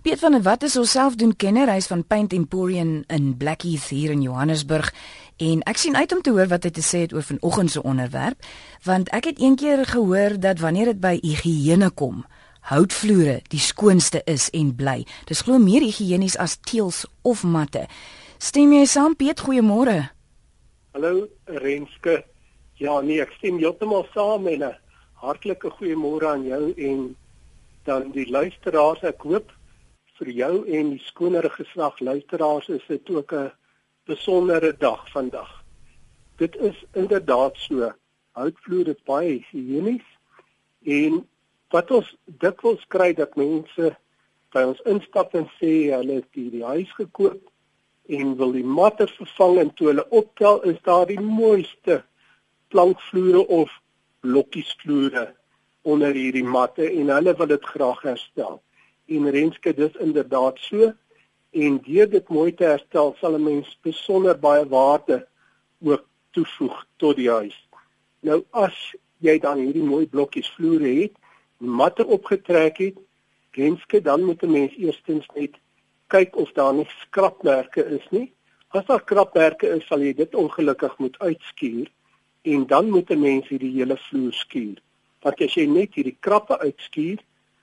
Piet van der Walt is osself doen kennerreis van Paint Emporium in Blackheath hier in Johannesburg en ek sien uit om te hoor wat hy te sê het oor vanoggend se onderwerp want ek het eendag gehoor dat wanneer dit by higiëne kom houtvloere die skoonste is en bly. Dis glo meer higienies as teëls of matte. Stem jy saam Piet? Goeiemôre. Hallo Renske. Ja nee ek stem heeltemal saam en 'n hartlike goeiemôre aan jou en dan die luisteraars. Ek hoop vir jou en die skoonere geslag luisteraars is dit ook 'n besondere dag vandag. Dit is inderdaad so. Houtvloer is baie higienies en wat ons dikwels kry dat mense by ons instap en sê hulle het die, die huis gekoop en wil die matte vervang en toe hulle optel is daar die mooiste plankvloere of blokkiesvloere onder hierdie matte en hulle wil dit graag herstel en renske dis inderdaad so en deur dit mooi te herstel sal 'n mens besonder baie waarde ook toevoeg tot die huis. Nou as jy dan hierdie mooi blokkies vloere het, matte opgetrek het, renske dan moet 'n mens eerstens net kyk of daar nie skrapmerke is nie. As daar skrapmerke is, sal jy dit ongelukkig moet uitskuur en dan moet 'n mens hierdie hele vloer skuur. Want as jy net hierdie krappe uitskuur,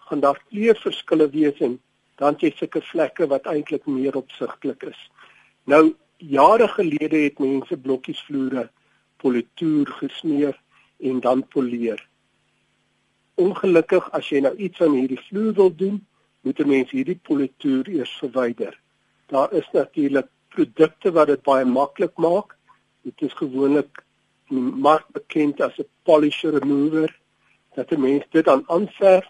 gaan daar kleurverskille wees en dan jy sulke vlekke wat eintlik meer opsigtelik is. Nou jare gelede het mense blokkies vloere politoer gesmeer en dan poleer. Ongelukkig as jy nou iets aan hierdie vloer wil doen, moet 'n mens hierdie politoer eers verwyder. Daar is natuurlik produkte wat dit baie maklik maak. Dit is gewoonlik maar bekend as 'n polisher remover dat 'n mens dit dan aanverf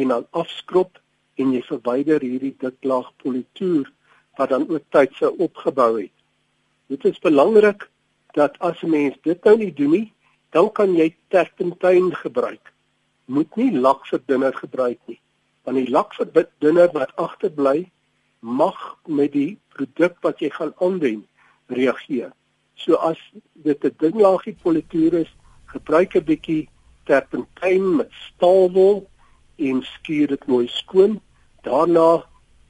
en dan afskrob en jy verwyder hierdie dik laag politoer wat dan ook tyd sou opgebou het. Dit is belangrik dat as 'n mens dit nou nie doen nie, dan kan jy terpentyn gebruik. Moet nie lakverdunner gebruik nie. Want die lakverdunner wat agterbly mag met die produk wat jy gaan aanwend reageer. So as dit 'n dun laagie politoer is, gebruik 'n bietjie terpentyn met staalwol en skuur dit mooi skoon. Daarna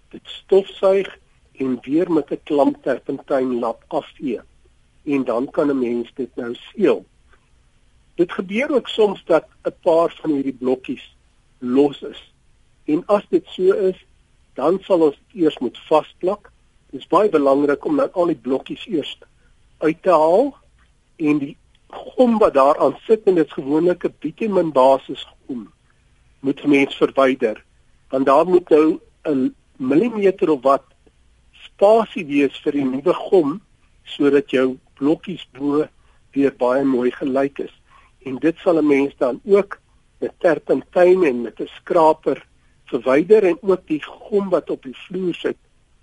dit stofsuig en weer met 'n klamp terpentyn lap afvee. En dan kan 'n mens dit nou seël. Dit gebeur ook soms dat 'n paar van hierdie blokkies los is. En as dit so is, dan sal ons dit eers moet vasplak. Dit is baie belangrik om nou al die blokkies eers uit te haal en die gom wat daaraan sit en dit is gewoonlik 'n bitumen basis gom moet mens verwyder want daar moet nou 'n millimeter of wat spasie wees vir die nuwe gom sodat jou blokkies bo weer baie mooi gelyk is. En dit sal 'n mens dan ook met terpentyn en met 'n skraper verwyder en ook die gom wat op die vloer sit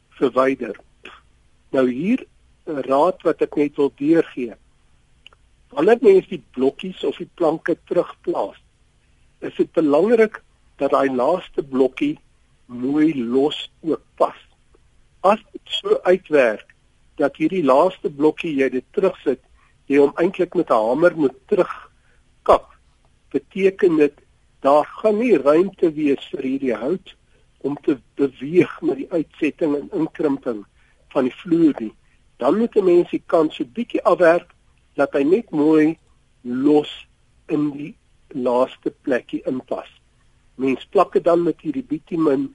verwyder. Nou hier 'n raad wat ek net wil deurgee. Wanneer mens die blokkies of die planke terugplaas is dit belangrik dat daai laaste blokkie mooi los ook pas. As dit so uitwerk dat hierdie laaste blokkie jy dit terugsit, jy hom eintlik met 'n hamer moet terugkap, beteken dit daar gaan nie ruimte wees vir hierdie hout om te beweeg met die uitsetting en inkrimping van die vloer nie. Dan moet 'n mens die kant so bietjie afwerk dat hy net mooi los in die laaste plekkie inpas. Mens plak dit dan met hierdie bitumen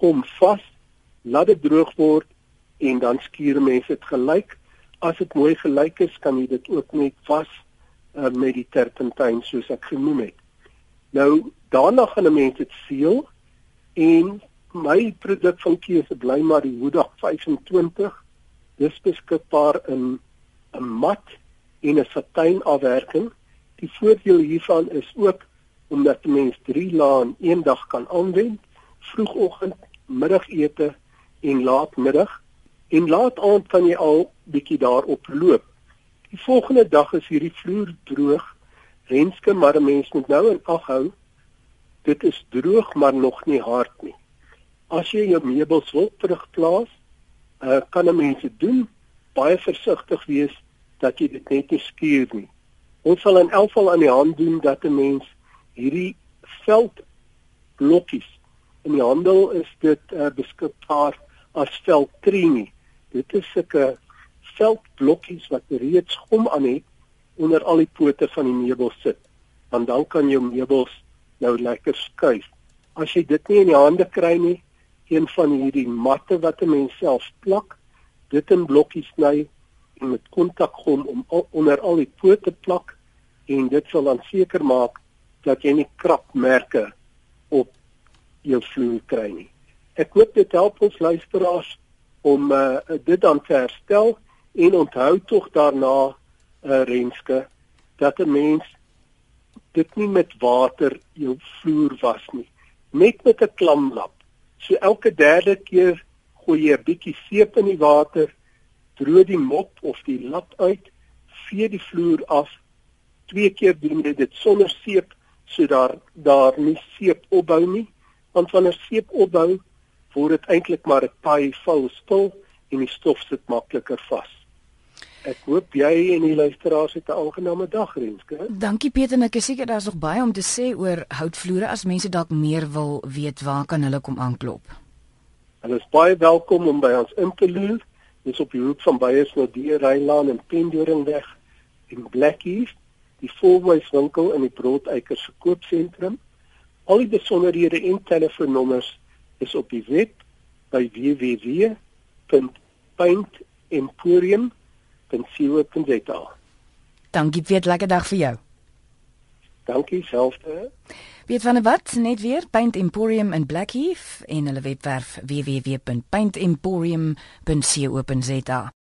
gom vas, laat dit droog word en dan skuur mens dit gelyk. As dit mooi gelyk is, kan jy dit ook net vas uh, met die terpentyn soos ek genoem het. Nou daarna gaan 'n mens dit seël en my produk van keuse bly maar die Hudak 25. Dis beskikbaar in 'n mat en 'n satijn afwerking Die voordeel hiervan is ook omdat mens 3 lae in een dag kan aanwend, vroegoggend, middagete en laatmiddag en laat aand kan jy al bietjie daarop loop. Die volgende dag is hierdie vloer droog. Renske maar 'n mens moet nou en aghou. Dit is droog maar nog nie hard nie. As jy jou meubels wil terugplaas, uh, kan 'n mens dit doen. Baie versigtig wees dat jy dit net nie skuur nie. Ons sal in elk geval aan die hand doen dat 'n mens hierdie veldblokkies In die handel is dit uh, beskikbaar as veltrini. Dit is 'n veldblokkies wat reeds gom aan het onder al die pote van die meubels sit. Want dan kan jou meubels nou lekker skuif. As jy dit nie in die hande kry nie, een van hierdie matte wat 'n mens self plak, dit in blokkies sny met kontakgom om al, onder al die pote plak en dit sal dan seker maak dat jy nie krapmerke op jou vloer kry nie. Ek hoop dit help ons luisteraars om uh, dit dan te herstel en onthou tog daarna uh, renske dat 'n mens dit nie met water jou vloer was nie net met 'n klamlap so elke derde keer gooi jy 'n bietjie seep in die water droog die mop of die lap uit vee die vloer af twee keer doen jy dit sonder seep so daar daar nie seep opbou nie want wanneer seep opbou word dit eintlik maar 'n taai val spul en die stof sit makliker vas Ek hoop jy en die luisteraars het 'n aangename dag, Renske. Dankie Peter, ek is seker daar's nog baie om te sê oor houtvloere as mense dalk meer wil weet waar kan hulle kom aanklop. Hulle is baie welkom om by ons in te loer. Dis op die hoek van Beyersnodie Rylaan en Pendoringweg in Blackheath, die volwyswinkel in die Broodeikers se koopsentrum. Al die besonderhede en telefoonnommers is op die web by www.paintemporium.com www.co.za. Dankie vir 'n lekker dag vir jou. Dankie selfde. Weet van wat net weer Paint Emporium in Blackheath en hulle webwerf www.paintemporium.co.za.